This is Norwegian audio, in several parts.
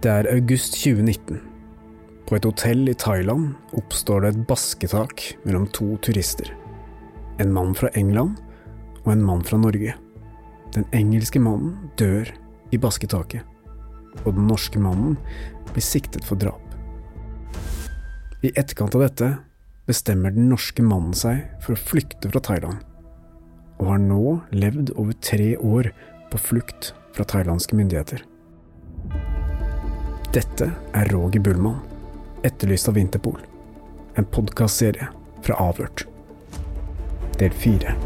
Det er august 2019. På et hotell i Thailand oppstår det et basketak mellom to turister. En mann fra England og en mann fra Norge. Den engelske mannen dør i basketaket, og den norske mannen blir siktet for drap. I etterkant av dette bestemmer den norske mannen seg for å flykte fra Thailand, og har nå levd over tre år på flukt fra thailandske myndigheter. Dette er Roger Bullmann, etterlyst av Interpol. En podkastserie fra Avhørt. Del fire.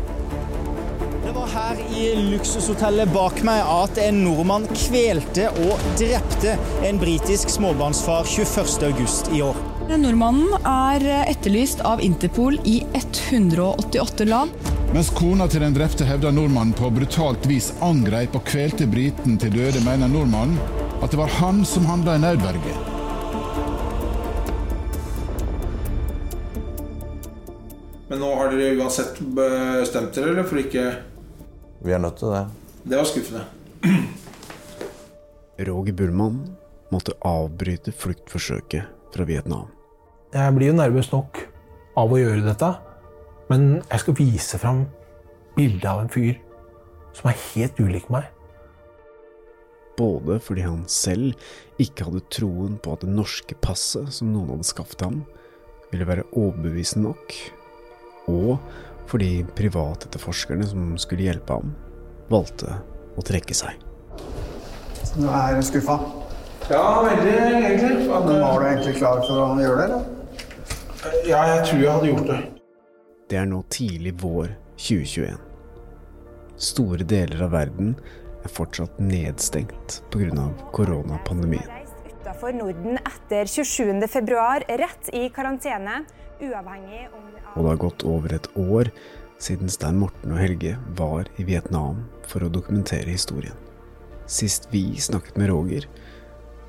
Det var her i luksushotellet bak meg at en nordmann kvelte og drepte en britisk småbarnsfar 21.8 i år. Nordmannen er etterlyst av Interpol i 188 land. Mens kona til den drepte hevder nordmannen på brutalt vis angrep og kvelte briten til døde, mener nordmannen at det var han som handla i nødverge. Men nå har dere uansett bestemt dere, eller for ikke Vi er nødt til det. Det var skuffende. Roger Bullmann måtte avbryte fluktforsøket fra Vietnam. Jeg blir jo nervøs nok av å gjøre dette, men jeg skal vise fram bildet av en fyr som er helt ulik meg både fordi han selv ikke hadde troen på at det norske passet som noen hadde skaffet ham, ville være overbevisende nok, og fordi privatetterforskerne som skulle hjelpe ham, valgte å trekke seg. Så du er skuffa? Ja, veldig, egentlig. At, Men Var du egentlig klar for å gjøre det, eller? Ja, jeg tror jeg hadde gjort det. Det er nå tidlig vår 2021. Store deler av verden er fortsatt nedstengt pga. koronapandemien. Utenfor Norden etter 27.2, rett i karantene, uavhengig om Og det har gått over et år siden Stein Morten og Helge var i Vietnam for å dokumentere historien. Sist vi snakket med Roger,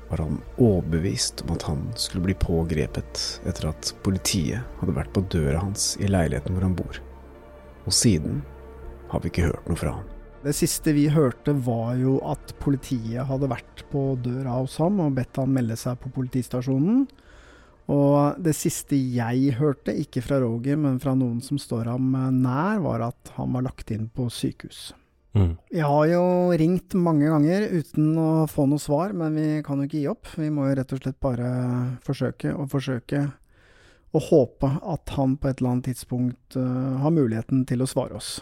var han overbevist om at han skulle bli pågrepet etter at politiet hadde vært på døra hans i leiligheten hvor han bor. Og siden har vi ikke hørt noe fra han. Det siste vi hørte var jo at politiet hadde vært på døra hos ham og bedt han melde seg på politistasjonen. Og det siste jeg hørte, ikke fra Roger, men fra noen som står ham nær, var at han var lagt inn på sykehus. Mm. Jeg har jo ringt mange ganger uten å få noe svar, men vi kan jo ikke gi opp. Vi må jo rett og slett bare forsøke og forsøke, og håpe at han på et eller annet tidspunkt uh, har muligheten til å svare oss.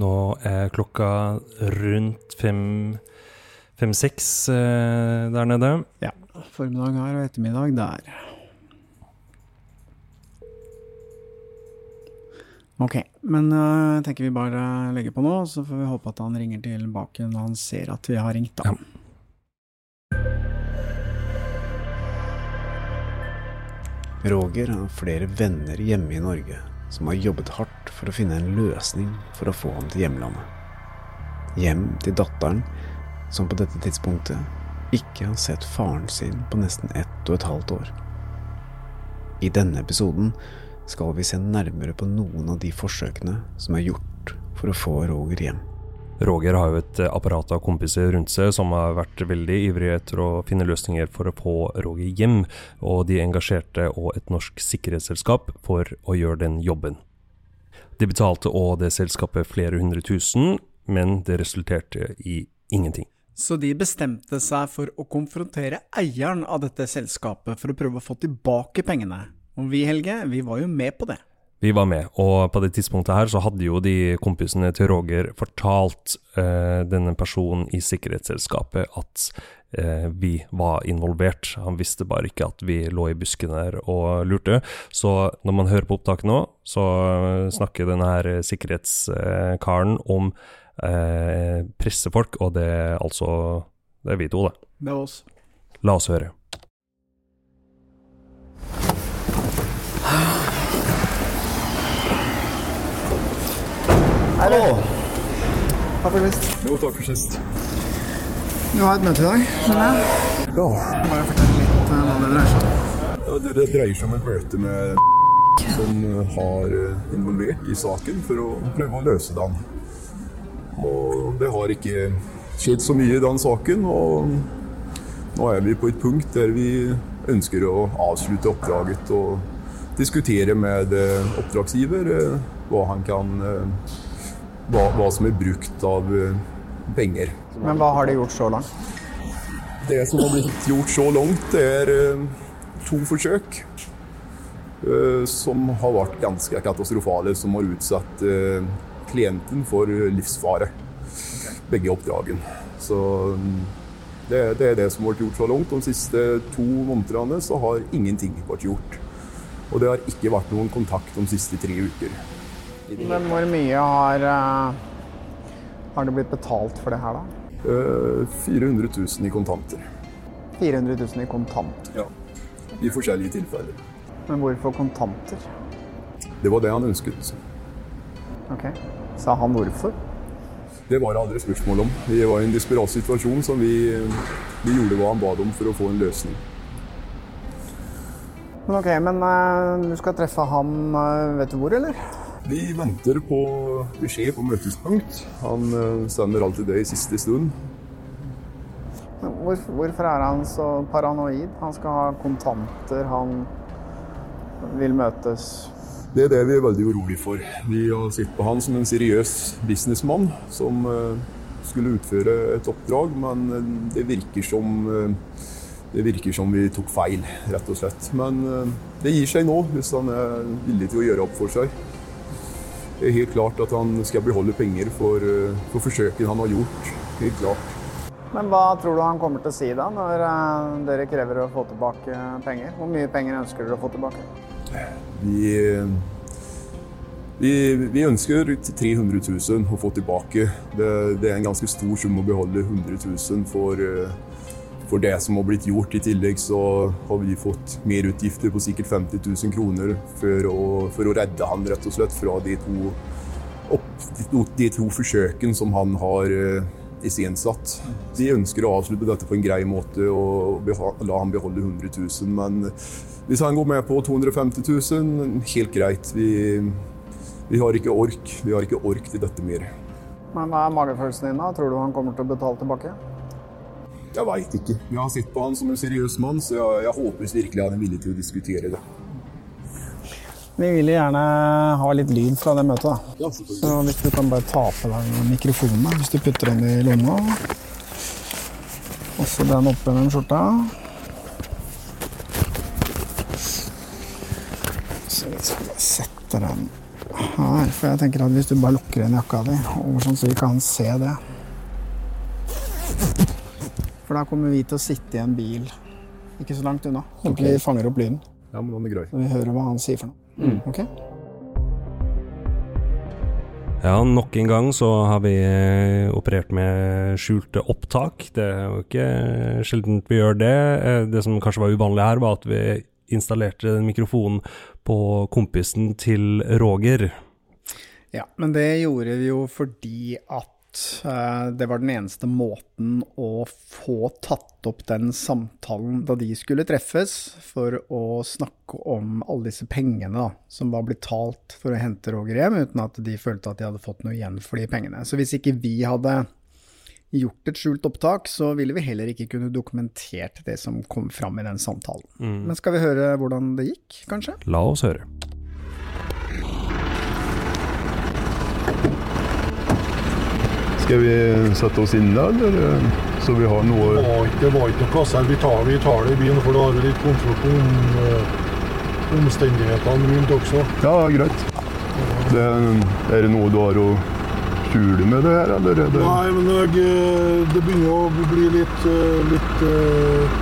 Nå er klokka rundt fem-seks fem, eh, der nede. Ja. Formiddag her og ettermiddag der. Ok, men uh, jeg tenker vi bare legger på nå, så får vi håpe at han ringer tilbake når han ser at vi har ringt, da. Ja. Roger har flere venner hjemme i Norge som har jobbet hardt for å finne en løsning for å få ham til hjemlandet. Hjem til datteren, som på dette tidspunktet ikke har sett faren sin på nesten ett og et halvt år. I denne episoden skal vi se nærmere på noen av de forsøkene som er gjort for å få Roger hjem. Roger har jo et eh, apparat av kompiser rundt seg som har vært veldig ivrige etter å finne løsninger for å få Roger hjem, og de engasjerte og et norsk sikkerhetsselskap for å gjøre den jobben. De betalte òg det selskapet flere hundre tusen, men det resulterte i ingenting. Så de bestemte seg for å konfrontere eieren av dette selskapet for å prøve å få tilbake pengene. Og vi, Helge, vi var jo med på det. Vi var med, og på det tidspunktet her så hadde jo de kompisene til Roger fortalt eh, denne personen i sikkerhetsselskapet at eh, vi var involvert. Han visste bare ikke at vi lå i busken der og lurte. Så når man hører på opptaket nå, så snakker denne her sikkerhetskaren om eh, pressefolk, og det er altså Det er vi to, det. Det er oss. La oss høre. Du. Takk for sist. Jo, takk for sist. Du har et møte i dag, skjønner jeg? Ja. Bare fortell litt eh, hva det dreier seg om. Ja, det, det dreier seg om et møte med som har eh, involvert i saken for å prøve å løse den. Og det har ikke skjedd så mye i den saken, og nå er vi på et punkt der vi ønsker å avslutte oppdraget og diskutere med eh, oppdragsgiver eh, hva han kan eh, hva, hva som er brukt av eh, penger. Men hva har de gjort så langt? Det som har blitt gjort så langt, er eh, to forsøk eh, som har vært ganske katastrofale, som har utsatt klienten for livsfare. Begge oppdragene. Så mm, det, det er det som har vært gjort så langt. De siste to månedene så har ingenting vært gjort. Og det har ikke vært noen kontakt de siste tre uker. Men hvor mye har, eh, har det blitt betalt for det her, da? Eh, 400 000 i kontanter. 400 000 i kontanter? Ja. I forskjellige tilfeller. Men hvorfor kontanter? Det var det han ønsket. Ok. Sa han hvorfor? Det var det aldri spørsmål om. Vi var i en desperat situasjon som vi, vi gjorde hva han bad om for å få en løsning. Men ok, men eh, du skal treffe han, eh, vet du hvor, eller? Vi venter på beskjed på møtespunkt. Han eh, sender alltid det i siste stund. Hvor, hvorfor er han så paranoid? Han skal ha kontanter, han vil møtes. Det er det vi er veldig urolig for. Vi har sett på han som en seriøs businessmann som eh, skulle utføre et oppdrag, men eh, det virker som det virker som vi tok feil, rett og slett. Men det gir seg nå, hvis han er villig til å gjøre opp for seg. Er helt klart at han skal beholde penger for, eh, for forsøket han har gjort. Helt klart. Men hva tror du han kommer til å si da, når eh, dere krever å få tilbake penger? Hvor mye penger ønsker dere å få tilbake? Vi, vi, vi ønsker 300 000 å få tilbake. Det, det er en ganske stor sum å beholde 100 000 for, eh, for det som har blitt gjort. I tillegg så har vi fått merutgifter på sikkert 50 000 kroner for å, for å redde han rett og slett fra de to, opp, de to, de forsøkene som han har eh, De Vi ønsker å avslutte dette på en grei måte og la han beholde 100 000. Men hvis han går med på 250 000, helt greit. Vi, vi har ikke ork. Vi har ikke ork til dette mer. Men hva er magefølelsen din da? Tror du han kommer til å betale tilbake? Jeg veit ikke. Jeg har sett på han som en seriøs mann, så jeg, jeg håper virkelig han er villig til å diskutere det. Vi vil gjerne ha litt lyd fra det møtet, da. Ja. Så hvis du kan bare ta på deg mikrofonen, hvis du putter den i lomma. Også den oppe med den skjorta. Så vi skal bare sette den her, for jeg tenker at hvis du bare lukker igjen jakka di, over sånn så vi kan se det. For da kommer vi til å sitte i en bil ikke så langt unna. Så Ok. vi fanger opp lyden. Ja, men han er grøy. Så vi hører hva han sier for noe. Mm. Ok? Ja, nok en gang så har vi eh, operert med skjulte opptak. Det er jo ikke sjeldent vi gjør det. Eh, Det som kanskje var uvanlig her, var at vi installerte mikrofonen mikrofon på kompisen til Roger. Ja, men det gjorde vi jo fordi at det var den eneste måten å få tatt opp den samtalen da de skulle treffes, for å snakke om alle disse pengene da, som var blitt talt for å hente Roger hjem, uten at de følte at de hadde fått noe igjen for de pengene. Så hvis ikke vi hadde gjort et skjult opptak, så ville vi heller ikke kunne dokumentert det som kom fram i den samtalen. Mm. Men skal vi høre hvordan det gikk, kanskje? La oss høre. Skal vi sette oss inn der, eller? Så vi har noe Det var ikke, det var ikke noe. Vi tar, vi tar det i byen, for da har vi litt kontroll på om, eh, omstendighetene rundt også. Ja, greit. Det, er det noe du har å skjule med det her, eller? Er det... Nei, men jeg, eh, det begynner å bli litt, eh, litt uh,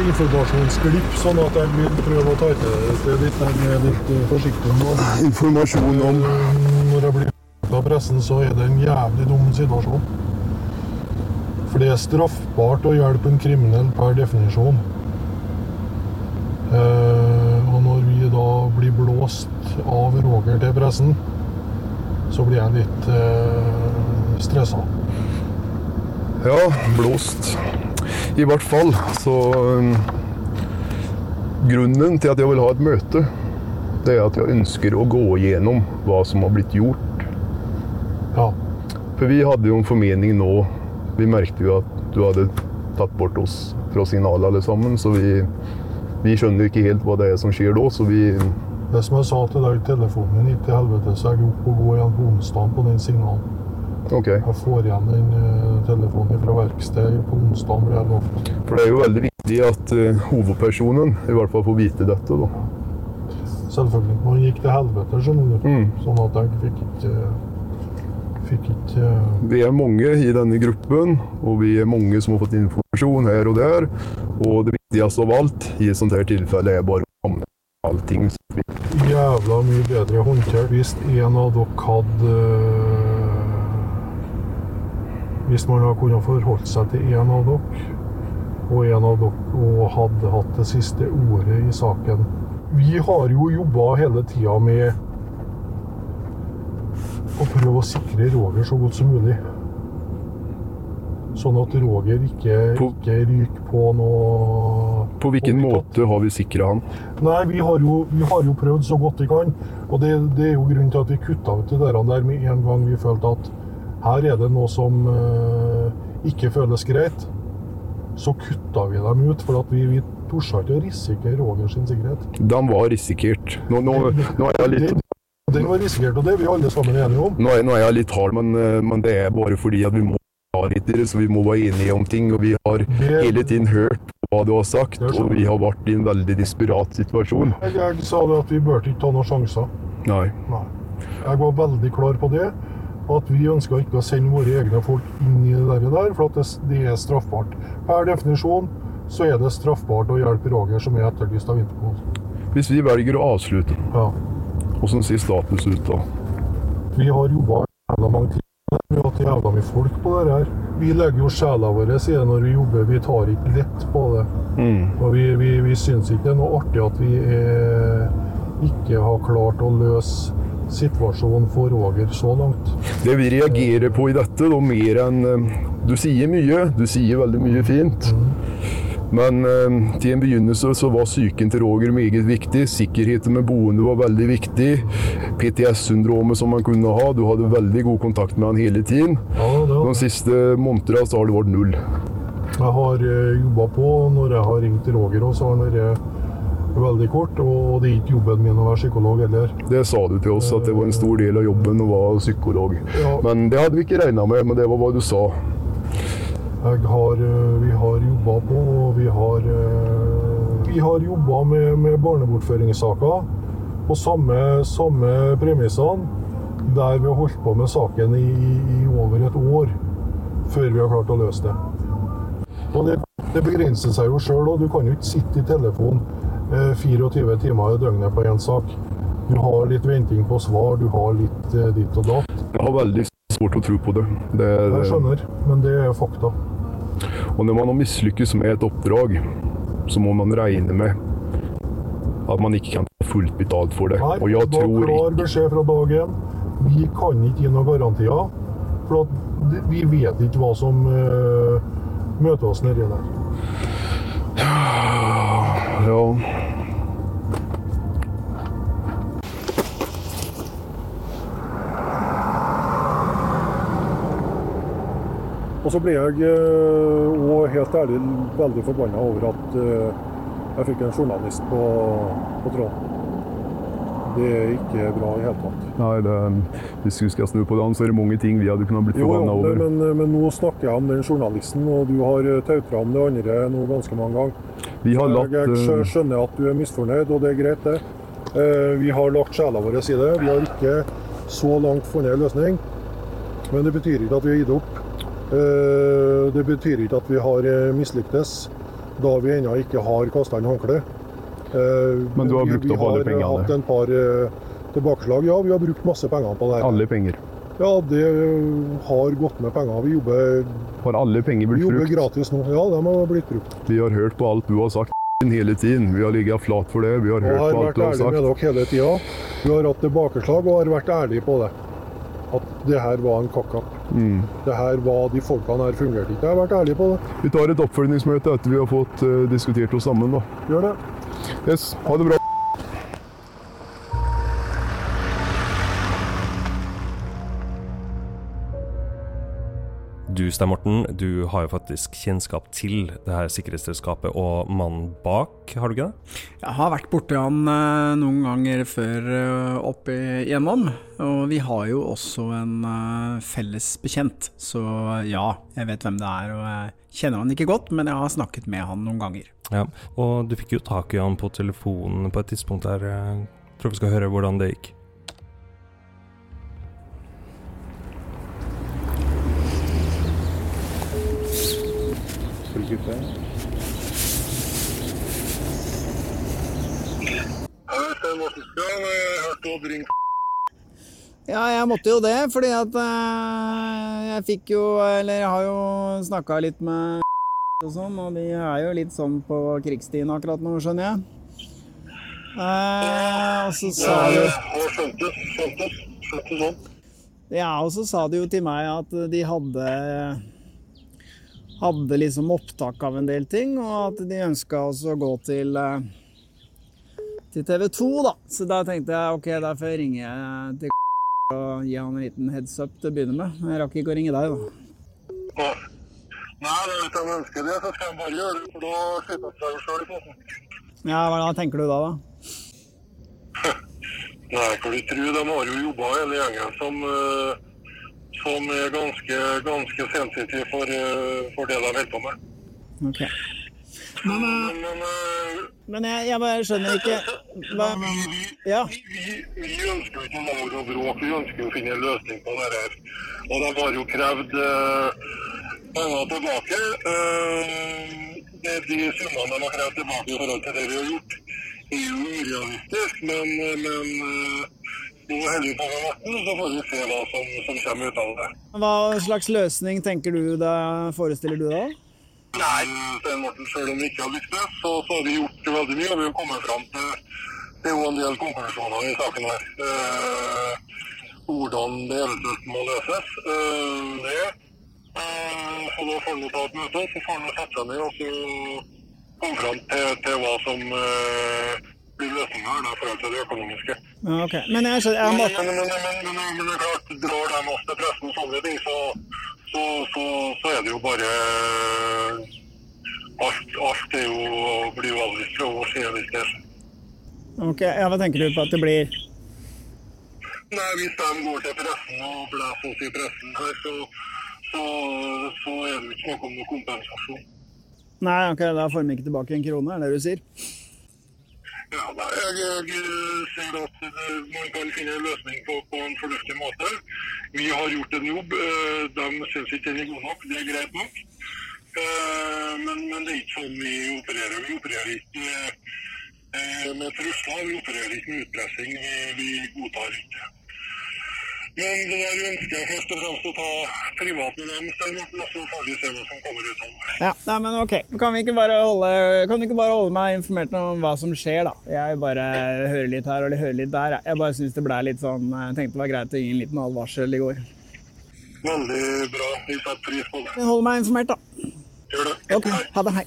informasjonsglipp, sånn at jeg vil prøve å ta til det litt. Jeg er litt forsiktig med Informasjon om Når av pressen, så er det en jævlig dum situasjon. For det er straffbart å hjelpe en kriminell per definisjon. Eh, og når vi da blir blåst av Roger til pressen, så blir jeg litt eh, stressa. Ja, blåst. I hvert fall. Så um, Grunnen til at jeg vil ha et møte, det er at jeg ønsker å gå igjennom hva som har blitt gjort. For vi hadde jo en formening nå Vi merket jo at du hadde tatt bort oss fra signalet alle sammen, så vi, vi skjønner ikke helt hva det er som skjer da, så vi Det som jeg sa til deg, telefonen gikk til helvete, så jeg opp og gå igjen på onsdag på den signalen. Jeg får igjen den uh, telefonen fra verkstedet på onsdag, blir jeg lovt. For det er jo veldig viktig at uh, hovedpersonen i hvert fall får vite dette, da. Selvfølgelig. Men han gikk til helvete, skjønner du. Sånn at jeg fikk ikke Fikk ikke Vi er mange i denne gruppen, og vi er mange som har fått informasjon her og der. Og det viktigste av alt i et sånt her tilfelle er bare å komme allting. jævla mye bedre håndtert hvis en av dere hadde Hvis man hadde kunnet forholdt seg til en av dere, og en av dere og hadde hatt det siste ordet i saken. Vi har jo jobba hele tida med prøve å sikre Roger så godt som mulig. Sånn at Roger ikke, ikke ryker på noe På hvilken måte har vi sikra han? Nei, vi har, jo, vi har jo prøvd så godt vi kan. Og det, det er jo grunnen til at vi kutta ut det der, med en gang vi følte at her er det noe som eh, ikke føles greit. Så kutta vi dem ut, for at vi, vi torde ikke å risikere Roger sin sikkerhet. De var risikert. Nå, nå, nå er jeg litt Den var risikert, og det er vi alle sammen enige om. Nå er, nå er jeg litt hard, men, eh, men det er bare fordi at vi må ha i så vi må være enige om ting. Og vi har hele tiden hørt hva du har sagt, og vi har vært i en veldig desperat situasjon. Jeg, jeg sa det at vi bør ikke ta noen sjanser. Nei. Nei. Jeg var veldig klar på det. At vi ønska ikke å sende våre egne folk inn i det der, for det, det er straffbart. Per definisjon så er det straffbart å hjelpe Roger, som er etterlyst av Interpol. Hvis vi velger å avslutte, Ja. Hvordan ser status ut da? Vi har jobba jævla mange timer. Vi har hatt jævla mye folk på det her. Vi legger jo sjela vår i det når vi jobber. Vi tar ikke lett på det. Og vi, vi, vi syns ikke det er noe artig at vi eh, ikke har klart å løse situasjonen for Roger så langt. Det vi reagerer på i dette, da, mer enn eh, Du sier mye, du sier veldig mye fint. Men eh, til en begynnelse så var psyken til Roger meget viktig. Sikkerheten med boende var veldig viktig. PTS-syndromet som han kunne ha. Du hadde veldig god kontakt med han hele tiden. De siste månedene så har det vært null. Jeg har jobba på. Når jeg har ringt til Roger, også, så har han vært veldig kort. Og det er ikke jobben min å være psykolog heller. Det sa du til oss, at det var en stor del av jobben å være psykolog. Men det hadde vi ikke regna med, men det var hva du sa. Har, eh, vi har jobba på, og vi har, eh, vi har jobba med, med barnebortføringssaker på samme, samme premissene. Der vi har holdt på med saken i, i over et år før vi har klart å løse det. Og det, det begrenser seg jo sjøl òg. Du kan jo ikke sitte i telefon eh, 24 timer i døgnet på én sak. Du har litt venting på svar, du har litt eh, ditt og datt. Jeg har veldig svårt å tro på det. det, det Jeg skjønner, men det er fakta. Og når man har mislykkes med et oppdrag, så må man regne med at man ikke kan få fullt betalt for det. Nei, Og jeg tror klar beskjed fra dag én. Vi kan ikke gi noen garantier. For vi vet ikke hva som uh, møter oss nedi der. Ja. Og så ble jeg òg helt ærlig veldig forbanna over at eh, jeg fikk en journalist på, på tråden. Det er ikke bra i hele tatt. Nei, det, hvis du skal snu på det, så er det mange ting vi hadde kunnet blitt forbanna over. men, men nå snakker jeg om den journalisten, og du har tautra om det andre nå ganske mange ganger. Vi har latt, jeg, eh, skjønner at du er misfornøyd, og det er greit, det. Eh, Vi har lagt sjela vår i det. Vi har ikke så langt funnet en løsning. Men det betyr ikke at vi har gitt opp. Eh, Det betyr ikke at vi har eh, mislyktes, da vi ennå ikke har kasta inn håndkleet. Eh, Men du har brukt opp alle Vi har pengene. hatt en par tilbakeslag. Ja, vi har brukt masse penger på det her. Alle penger. Ja, det har gått med penger. Vi jobber, Har alle penger vi blitt jobber gratis nå. Ja, de har blitt brukt. Vi har hørt på alt du har sagt hele tiden. Vi har ligget flat for det. Vi har hørt på alt du har sagt. Jeg har vært ærlig med dere hele tida. Vi har hatt tilbakeslag og har vært ærlige på det. At det her var en kakk-up. Mm. Det her var de folkene her fungerte ikke. Jeg har vært ærlig på det. Vi tar et oppfølgingsmøte etter vi har fått uh, diskutert oss sammen. da. Gjør det. Yes, ha det bra. Stein Morten, du har jo faktisk kjennskap til det her sikkerhetsselskapet og mannen bak, har du ikke det? Jeg har vært borti han eh, noen ganger før eh, opp igjennom, og vi har jo også en eh, felles bekjent. Så ja, jeg vet hvem det er, og jeg kjenner han ikke godt, men jeg har snakket med han noen ganger. Ja, og du fikk jo tak i han på telefonen på et tidspunkt der. Jeg tror vi skal høre hvordan det gikk. Kutte? Ja, jeg måtte jo det, fordi at eh, jeg fikk jo Eller jeg har jo snakka litt med og sånn, og de er jo litt sånn på krigsstien akkurat nå, skjønner jeg. Eh, og så sa de Ja, og så sa de jo til meg at de hadde hadde liksom opptak av en del ting, og at de ønska også å gå til eh, til TV 2, da. Så da tenkte jeg ok, da får jeg ringe til og gi han en liten heads up til å begynne med. Jeg rakk ikke å ringe deg, da. Nei, hvis han ønsker det, så skal han bare gjøre det, for da slipper han seg sjøl i posen. Ja, Hva tenker du da, da? Nei, for de tror de har jo jobba hele gjengen som, eh, som er ganske, ganske sensitive for, eh, for det de holder på med. Ok. Men, men jeg, jeg bare skjønner ikke hva Ja. Vi ønsker jo ikke maur og bråk, vi ønsker å finne en løsning på det her. Og de har jo krevd eh, penger tilbake. Eh, det, de summene de har krevd tilbake i forhold til det vi har gjort, er jo urealistisk, men, men nå på med så får vi se hva som, som kommer ut av det. Hva slags løsning tenker du deg, forestiller du da? Nei, Sten Morten, selv om vi ikke har lyktes, så, så har vi gjort veldig mye. og Vi har kommet fram til det er jo en del konklusjoner i saken her. Eh, hvordan det eventuelt må løses. Eh, det. Eh, så da får vi ta et møte, så får vi sette seg ned og så komme fram til, til hva som eh, blir løsninga her da, i forhold til det økonomiske. Ja, ok. Men jeg jeg Men, må... men, men, men, men, det er klart, drar de oss til pressen og sånne ting, så, så, så, så er det jo bare Alt, alt er jo, blir jo aldri fra vår side hvis det skjer. Ok, ja, Hva tenker du på at det blir? Nei, hvis de går til pressen og blåser oss i pressen her, så, så, så er det jo ikke noe om noe kompensasjon. Nei, ok, da får vi ikke tilbake en krone, er det du sier? Jeg, jeg ser at man kan finne en løsning på, på en fornuftig måte. Vi har gjort en jobb. eh, De syns ikke den er god nok. Det er greit nok. Eh, Men, men det er ikke sånn vi opererer. Vi opererer ikke eh, med trusler. Vi opererer ikke med utpressing. Vi godtar ikke. Men det der ønsker først og fremst å ta privat med dem, Stein Morten, og så får vi se som kommer ut av det. Ja, nei, men ok. Kan, vi ikke bare holde, kan du ikke bare holde meg informert om hva som skjer, da? Jeg bare hører litt her og hører litt der. jeg. Jeg bare syns det ble litt sånn Jeg tenkte det var greit å gi en liten advarsel i går. Veldig bra. Vi setter pris på det. Hold meg informert, da. Gjør det. Ok, ha det. Hei.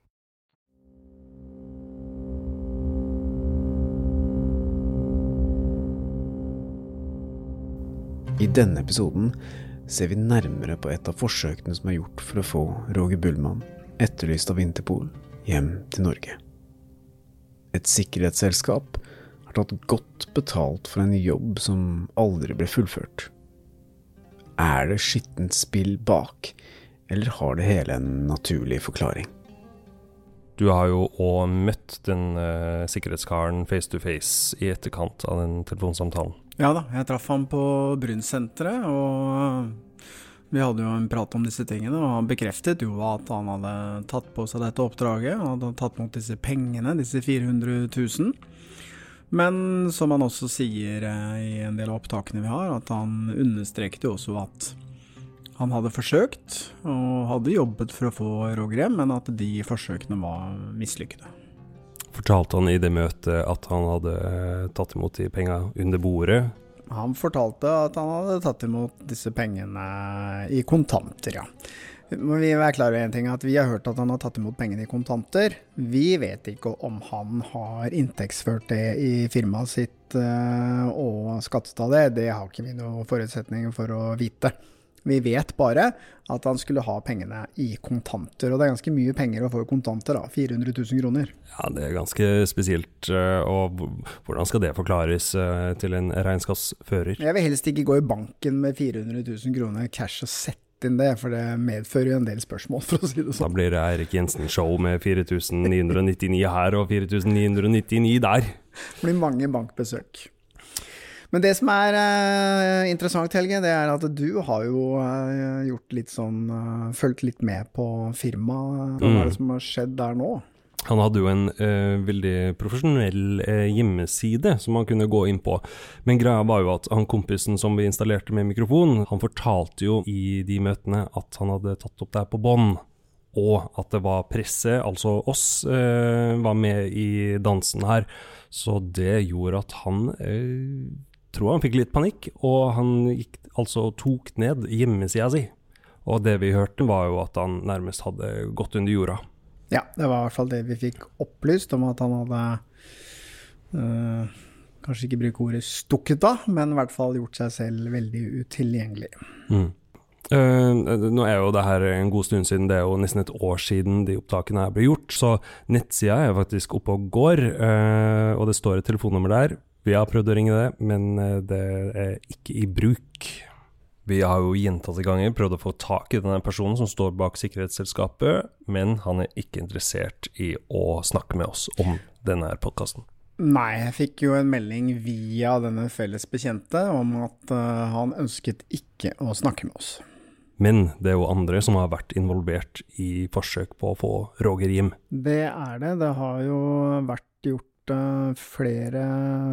I denne episoden ser vi nærmere på et av forsøkene som er gjort for å få Roger Bullmann, etterlyst av Interpol, hjem til Norge. Et sikkerhetsselskap har tatt godt betalt for en jobb som aldri ble fullført. Er det skittent spill bak, eller har det hele en naturlig forklaring? Du har jo òg møtt den uh, sikkerhetskaren face to face i etterkant av den telefonsamtalen. Ja da, jeg traff ham på Brunnsenteret, og vi hadde jo en prat om disse tingene. Og han bekreftet jo at han hadde tatt på seg dette oppdraget, han hadde tatt mot disse pengene, disse 400 000. Men som han også sier eh, i en del av opptakene vi har, at han understreket jo også at han hadde forsøkt, og hadde jobbet for å få Roger hjem, men at de forsøkene var mislykkede. Fortalte han i det møtet at han hadde eh, tatt imot de penga under bordet? Han fortalte at han hadde tatt imot disse pengene i kontanter, ja. Men vi er klare over en ting, at vi har hørt at han har tatt imot pengene i kontanter. Vi vet ikke om han har inntektsført det i firmaet sitt eh, og skattet av det. Det har ikke vi noen forutsetninger for å vite. Vi vet bare at han skulle ha pengene i kontanter, og det er ganske mye penger å få i kontanter, da. 400 000 kroner. Ja, det er ganske spesielt. eh, Og hvordan skal det forklares eh, til en regnskapsfører? Jeg vil helst ikke gå i banken med 400 000 kroner cash og sette inn det, for det medfører jo en del spørsmål, for å si det sånn. Da blir det Eirik Jensen-show med 4999 her og 4999 der. Det blir mange bankbesøk. Men det som er uh, interessant, Helge, det er at du har jo uh, gjort litt sånn uh, Fulgt litt med på firmaet. Hva Mm. er det som har skjedd der nå? Han hadde jo en eh, veldig profesjonell eh, hjemmeside som han kunne gå inn på. Men greia var jo at han kompisen som vi installerte med mikrofon, han fortalte jo i de møtene at han hadde tatt opp det her på bånd. Og at det var presse, altså oss, eh, var med i dansen her. Så det gjorde at han tror han fikk litt panikk, og han gikk altså tok ned hjemmesida si. Og det vi hørte, var jo at han nærmest hadde gått under jorda. Ja, det var i hvert fall det vi fikk opplyst om at han hadde øh, Kanskje ikke bruke ordet stukket av, men i hvert fall gjort seg selv veldig utilgjengelig. Mm. Uh, nå er jo det her en god stund siden, det er jo nesten et år siden de opptakene her ble gjort, så nettsida er faktisk oppe og går, uh, og det står et telefonnummer der. Vi har prøvd å ringe det, men eh, det er ikke i bruk. Vi har jo gjentatte ganger prøvd å få tak i denne personen som står bak sikkerhetsselskapet, men han er ikke interessert i å snakke med oss om denne podkasten. Nei, jeg fikk jo en melding via denne felles bekjente om at eh, han ønsket ikke å snakke med oss. Men det er jo andre som har vært involvert i forsøk på å få Roger hjem. Det er det. Det har jo vært gjort eh, flere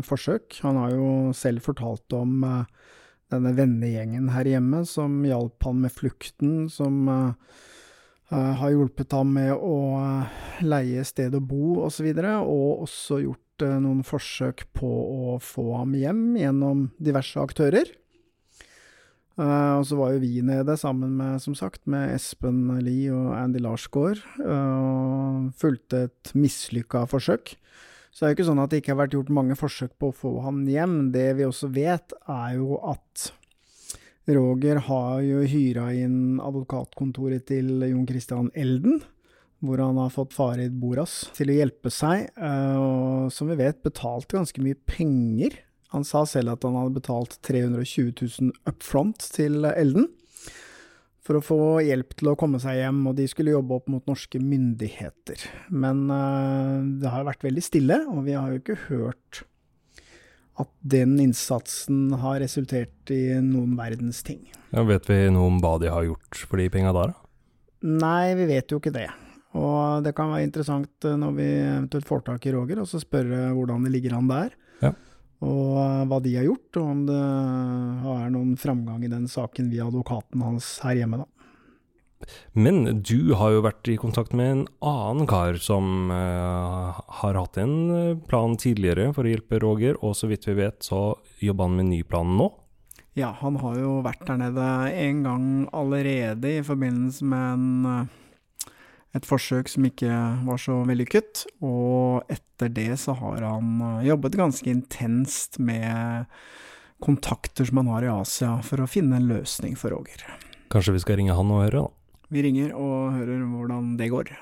forsøk. Han har jo selv fortalt om eh, denne vennegjengen her hjemme som hjalp han med flukten, som eh, har hjulpet ham med å leie sted å bo osv., og, så og også gjort noen forsøk på å få ham hjem gjennom diverse aktører. Uh, og så var jo vi nede sammen med, som sagt, med Espen Lie og Andy Larsgaard, eh, og fulgte et mislykka forsøk. Så det er jo ikke sånn at det ikke har vært gjort mange forsøk på å få han hjem. Det vi også vet, er jo at Roger har jo hyra inn advokatkontoret til Jon Christian Elden, hvor han har fått Farid Boras til å hjelpe seg, eh, og som vi vet betalte ganske mye penger. Han sa selv at han hadde betalt 320 000 up front til Elden for å få hjelp til å komme seg hjem, og de skulle jobbe opp mot norske myndigheter. Men eh, det har vært veldig stille, og vi har jo ikke hørt at den innsatsen har resultert i noen verdens ting. Ja, vet vi noe om hva de har gjort for de penga der, da? Nei, vi vet jo ikke det. Og det kan være interessant eh, når vi eventuelt får tak i Roger, og så spørre hvordan det ligger an der. Og eh, hva de har gjort, og om det er noen framgang i den saken via advokaten hans her hjemme, da. Men du har jo vært i kontakt med en annen kar som uh, har hatt en eh, plan tidligere for å hjelpe Roger, og så vidt vi vet så jobber han med ny plan nå? Ja, han har jo vært der nede en gang allerede i forbindelse med en, eh, et forsøk som ikke var så vellykket. Og etter det så har han eh, jobbet ganske intenst med kontakter som han har i Asia, for å finne en løsning for Roger. Kanskje vi skal ringe han og høre, da? Vi ringer og hører hvordan det går.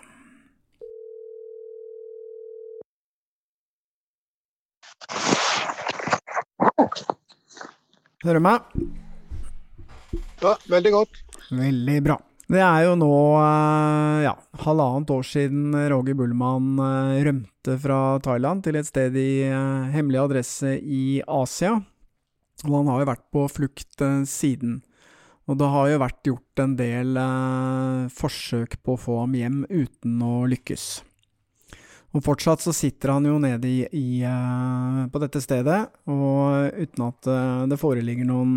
Hører du meg? Ja, veldig godt. Veldig bra. Det er jo nå eh, ja, halvannet år siden Roger Bullmann eh, rømte fra Thailand til et sted i eh, hemmelig adresse i Asia. Og han har jo vært på flukt siden. Og det har jo vært gjort en del forsøk på å få ham hjem uten å lykkes. Og fortsatt så sitter han jo nede i, i, på dette stedet, og uten at det foreligger noen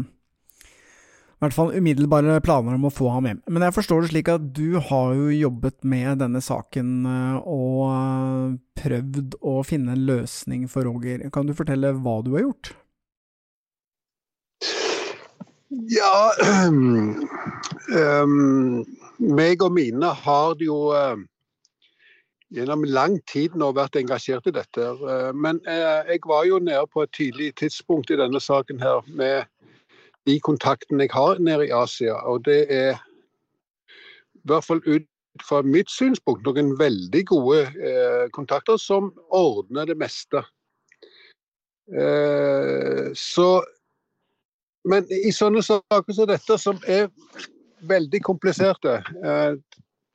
i hvert fall umiddelbare planer om å få ham hjem. Men jeg forstår det slik at du har jo jobbet med denne saken og prøvd å finne en løsning for Roger. Kan du fortelle hva du har gjort? Ja um, meg og mine har jo uh, gjennom lang tid nå vært engasjert i dette. Uh, men uh, jeg var jo nede på et tidlig tidspunkt i denne saken her med de kontaktene jeg har nede i Asia. Og det er i hvert fall ut fra mitt synspunkt noen veldig gode kontakter som ordner det meste. så men i sånne saker som dette, som er veldig kompliserte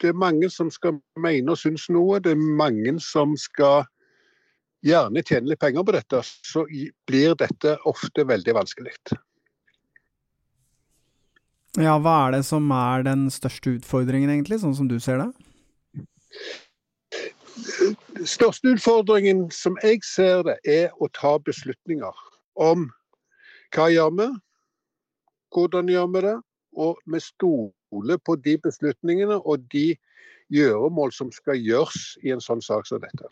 Det er mange som skal mene og synes noe. Det er mange som skal gjerne tjene litt penger på dette. Så blir dette ofte veldig vanskelig. Ja, hva er det som er den største utfordringen, egentlig, sånn som du ser det? Største utfordringen, som jeg ser det, er å ta beslutninger om hva gjør vi, hvordan gjør vi det, og vi stoler på de beslutningene og de gjøremål som skal gjøres i en sånn sak som dette.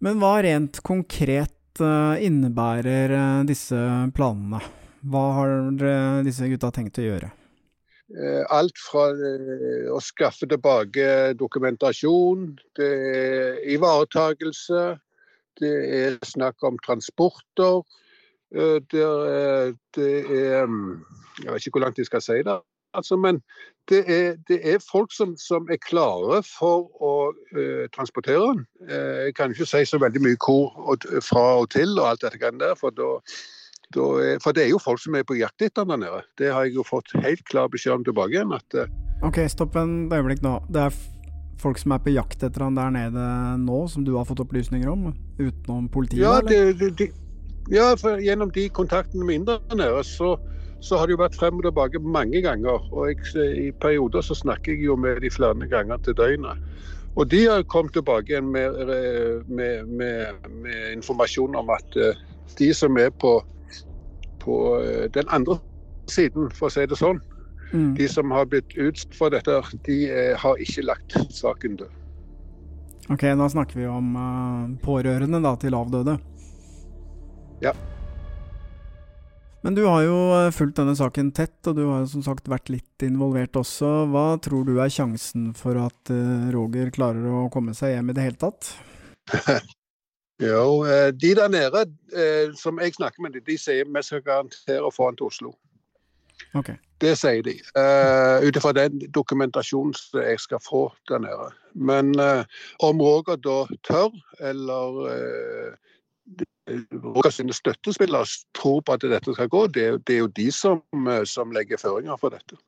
Men hva rent konkret innebærer disse planene? Hva har disse gutta tenkt å gjøre? Alt fra å skaffe tilbake dokumentasjon, det er ivaretagelse, det er snakk om transporter. Det er, det er Jeg vet ikke hvor langt jeg skal si det, altså, men det er, det er folk som, som, er klare for å uh, transportere den. Uh, jeg kan ikke si så veldig mye hvor og, fra og til og alt dette der, for da for det er jo folk som er på jakt etter den der nede. Det har jeg jo fått helt klar beskjed om tilbake igjen. at... Ok, stopp en øyeblikk nå. Det er folk som er på jakt etter han der nede nå, som du har fått opplysninger om? Utenom politiet? Ja, det, det, ja for gjennom de kontaktene mine der nede, så, så har det jo vært frem og tilbake mange ganger. Og jeg, i perioder så snakker jeg jo med de flere ganger til døgnet. Og de har kommet tilbake igjen med, med, med, med informasjon om at de som er på på den andre siden, for å si det sånn. Mm. De som har blitt utsatt for dette, de har ikke lagt saken død. Ok, da snakker vi om uh, pårørende da, til avdøde. Ja. Men du har jo fulgt denne saken tett, og du har jo som sagt vært litt involvert også. Hva tror du er sjansen for at Roger klarer å komme seg hjem i det hele tatt? Jo, de der nede som jeg snakker med, de sier vi skal garantere å få han til Oslo. Okay. Det sier de. Uh, Ut ifra den dokumentasjonen som jeg skal få der nede. Men uh, om Roger da tør, eller uh, Roger sine støttespillere tror på at dette skal gå, det, det er jo de som, som legger føringer for dette.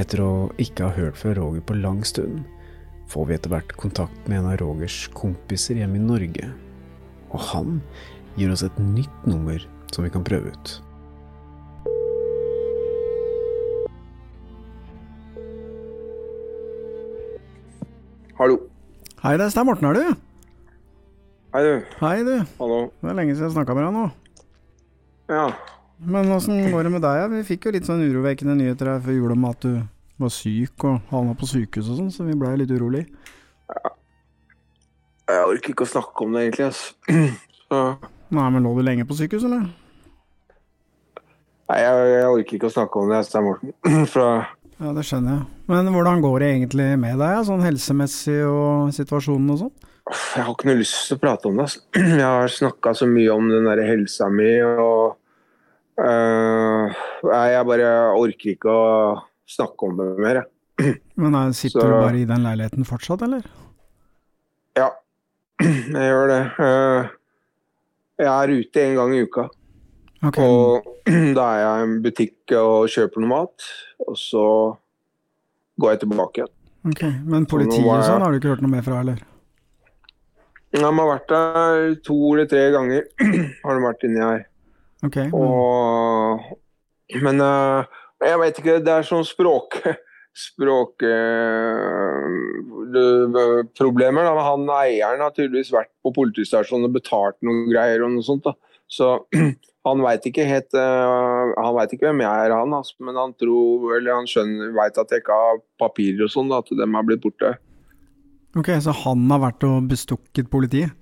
Etter å ikke ha hørt fra Roger på lang stund, får vi etter hvert kontakt med en av Rogers kompiser hjemme i Norge. Og han gir oss et nytt nummer som vi kan prøve ut. Hallo. Hei, det er Stein Morten, er du? Hei, du. Hei, du. Hallo. Det er lenge siden jeg snakka med deg nå. Ja. Men åssen går det med deg? Vi fikk jo litt sånn urovekkende nyheter her før jul om at du var syk og havna på sykehus og sånn, så vi blei litt urolig. Ja. Jeg orker ikke å snakke om det, egentlig. ass. Så, Nei, men lå du lenge på sykehus, eller? nei, jeg, jeg orker ikke å snakke om det, Stein Morten. Fra Ja, det skjønner jeg. Men hvordan går det egentlig med deg, sånn helsemessig og situasjonen og sånn? Jeg har ikke noe lyst til å prate om det. Altså. Jeg har snakka så mye om den der helsa mi, og øh, nei, Jeg bare orker ikke å snakke om det mer, jeg. Men nei, sitter Så- du bare i den leiligheten fortsatt, eller? Ja, jeg gjør det. Uh, Jeg er ute en gang i uka. Og da er jeg i en butikk og kjøper noe mat, og så går jeg tilbake igjen. Ok, Men politiet og sånn har du ikke hørt noe mer fra, eller? De har vært der to eller tre ganger. har de vært inni her. Ok, men- Og, men uh, jeg vet ikke, det er sånn språk språkproblemer. Uh, Han eieren har tydeligvis vært på politistasjonen og betalt noen greier og noe sånt. da. Så han veit ikke helt uh, Han vet ikke hvem jeg er, han, altså, men han tror, eller han skjønner, veit at jeg ikke har papirer og sånn, at dem er blitt borte. Ok, Så han har vært og bestukket politiet?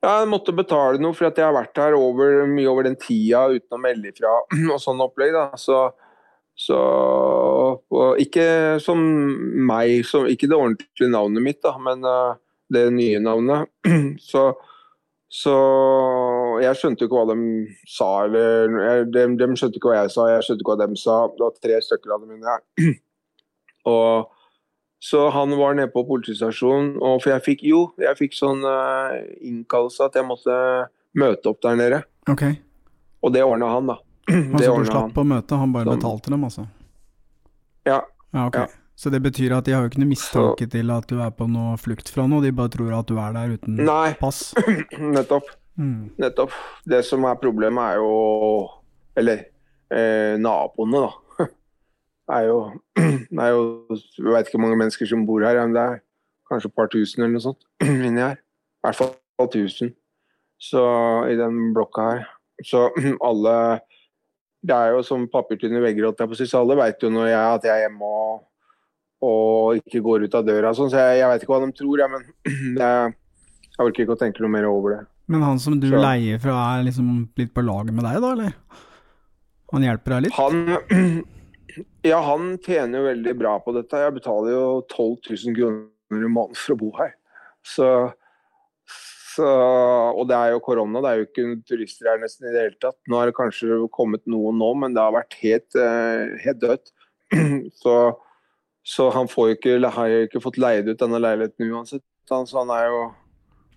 Ja, jeg måtte betale noe for at jeg har vært her over, mye over den tida uten å melde ifra og sånn opplegg. da. Så, så Ikke som meg, som, ikke det ordentlige navnet mitt, da, men uh, det nye navnet. Så, så jeg skjønte ikke hva de sa, eller jeg- de, de skjønte ikke hva jeg sa, jeg skjønte ikke hva de sa. Det var tre stykker av dem inne her. Og så han var nede på politistasjonen, og for jeg fikk jo, jeg fikk sånn uh, innkallelse at jeg måtte møte opp der nede. Ok, Og det ordna han, da. Det Altså du slapp slapp å møte, han bare Sånn. betalte dem, altså? Ja. Ja, ok. Så det betyr at de har jo ikke noe mistanke til at du er på noe flukt fra noe, de bare tror at du er der uten Nei. pass? Nettopp. Mm. Nettopp. Det som er problemet, er jo Eller eh, naboene, da. Er jo, det er jo Jeg vet ikke hvor mange mennesker som bor her, men det er kanskje et par tusen eller noe sånt inni her. I hvert fall tusen. Så i den blokka her. Så alle Det er jo som papirtynne vegger, holdt jeg på å si, så alle veit jo når jeg, at jeg er hjemme og, og ikke går ut av døra sånn, så jeg, jeg veit ikke hva de tror, jeg, men det, jeg orker ikke å tenke noe mer over det. Men han som du Så- leier fra er liksom litt på lag med deg, da, eller? Han hjelper deg litt? Han, ja, han tjener jo veldig bra på dette. Jeg betaler jo 12 000 kroner i måneden for å bo her. Så, så, og det er jo korona, det er jo ikke turister her nesten i det hele tatt. Nå har det kanskje kommet noen nå, men det har vært helt, eh, helt dødt. Så, så han får ikke, har jo ikke fått leid ut denne leiligheten uansett. Så han er jo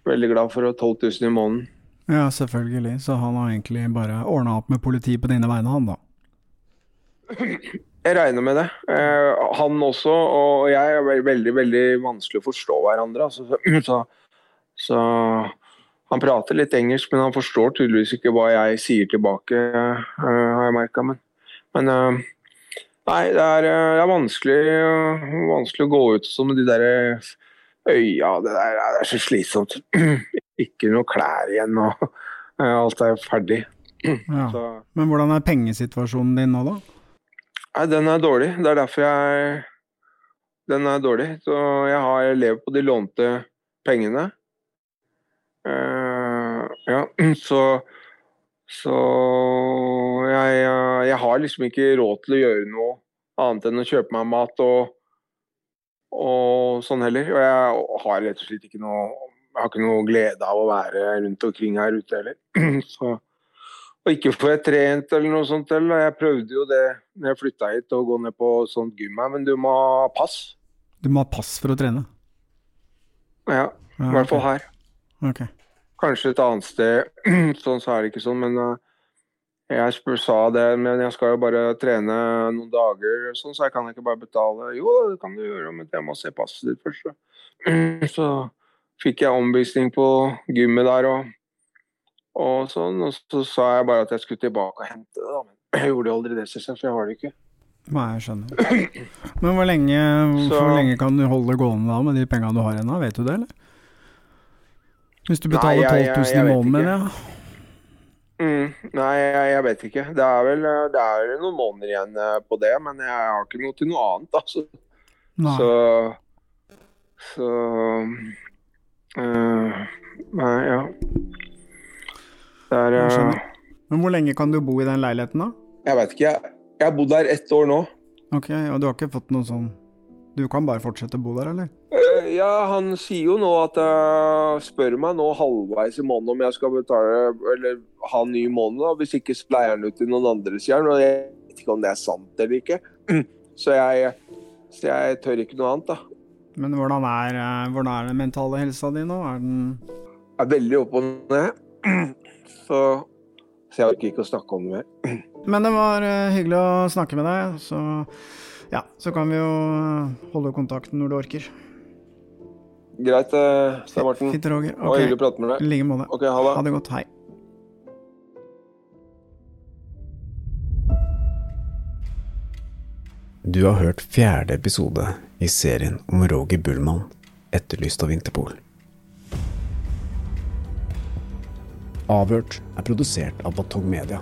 veldig glad for 12 000 i måneden. Ja, selvfølgelig. Så han har egentlig bare ordna opp med politiet på dine vegne, han da? Jeg regner med det. Eh, han også og jeg er veldig veldig vanskelig å forstå hverandre. Altså, så, så, så Han prater litt engelsk, men han forstår tydeligvis ikke hva jeg sier tilbake, eh, har jeg merka. Men, men eh, nei, det er, det er vanskelig, vanskelig å gå ut som de der øya. Det, der, det er så slitsomt. Ikke noe klær igjen, og alt er ferdig. Ja. Så Men hvordan er pengesituasjonen din nå, da? Nei, den er dårlig. Det er derfor jeg Den er dårlig. Så jeg har jeg på de lånte pengene. Uh, ja, så Så jeg, jeg har liksom ikke råd til å gjøre noe annet enn å kjøpe meg mat og, og sånn heller. Og jeg har rett og slett ikke noe Jeg har ikke noe glede av å være rundt omkring her ute heller. Så og ikke får jeg trent eller noe sånt heller. Jeg prøvde jo det når jeg flytta hit, å gå ned på sånt gym her, men du må ha pass. Du må ha pass for å trene? Ja, i hvert fall her. Okay. Kanskje et annet sted, sånn så er det ikke sånn, men uh, jeg spør, sa det, men jeg skal jo bare trene noen dager, sånn, så jeg kan ikke bare betale. Jo, det kan du gjøre, men jeg må se passet ditt først. Så, så fikk jeg omvisning på gymmet der, og og sånn. Og så sa jeg bare at jeg skulle tilbake og hente det, da. Men jeg gjorde aldri det, jeg, for jeg har det ikke. Nei, jeg skjønner. Men hvor lenge, Så- hvor lenge kan du holde gående da med de pengene du har ennå? Vet du det, eller? Hvis du betaler 12 000 jeg- i måneden, ja. Mm, nei, jeg, jeg vet ikke. Det er vel det er noen måneder igjen eh, på det, men jeg har ikke noe til noe annet, altså. Nei. Så Så eh, Nei, ja. Det er Jeg eh. Men hvor lenge kan du bo i den leiligheten, da? Jeg vet ikke. Jeg, jeg har bodd der ett år nå. Ok, Og du har ikke fått noe sånn Du kan bare fortsette å bo der, eller? Eh, Ja, han sier jo nå at uh, Spør meg nå halvveis i måneden om jeg skal betale eller ha ny måned. da, Hvis ikke spleier pleier han ut til noen andres jern. Og jeg vet ikke om det er sant eller ikke. Så jeg, så jeg tør ikke noe annet, da. Men hvordan er, eh, hvordan er den mentale helsa di nå? Er den Jeg er veldig opp og ned. Så, så jeg orker ikke å snakke om det mer. Men det var eh, hyggelig å snakke med deg, så ja, så kan vi jo eh, holde kontakten når du orker. Greit, eh, Stein Morten. Fint, Roger. Det var hyggelig å prate med deg. I like måte. Ok, ha det. Ha det godt. Hei. Du har hørt fjerde episode i serien om Roger Bullmann, etterlyst av Interpol. Avhørt er produsert av Batong Media.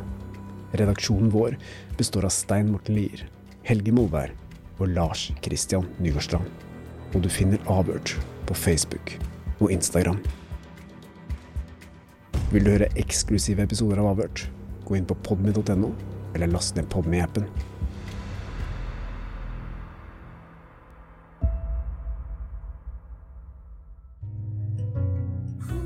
Redaksjonen vår består av Stein Morten Lier, Helge Molberg og Lars Christian Nygårdstrand. Og du finner Avhørt på Facebook og Instagram. Vil du høre eksklusive episoder av Avhørt? Gå inn på podmy.no, eller last ned Podme-appen.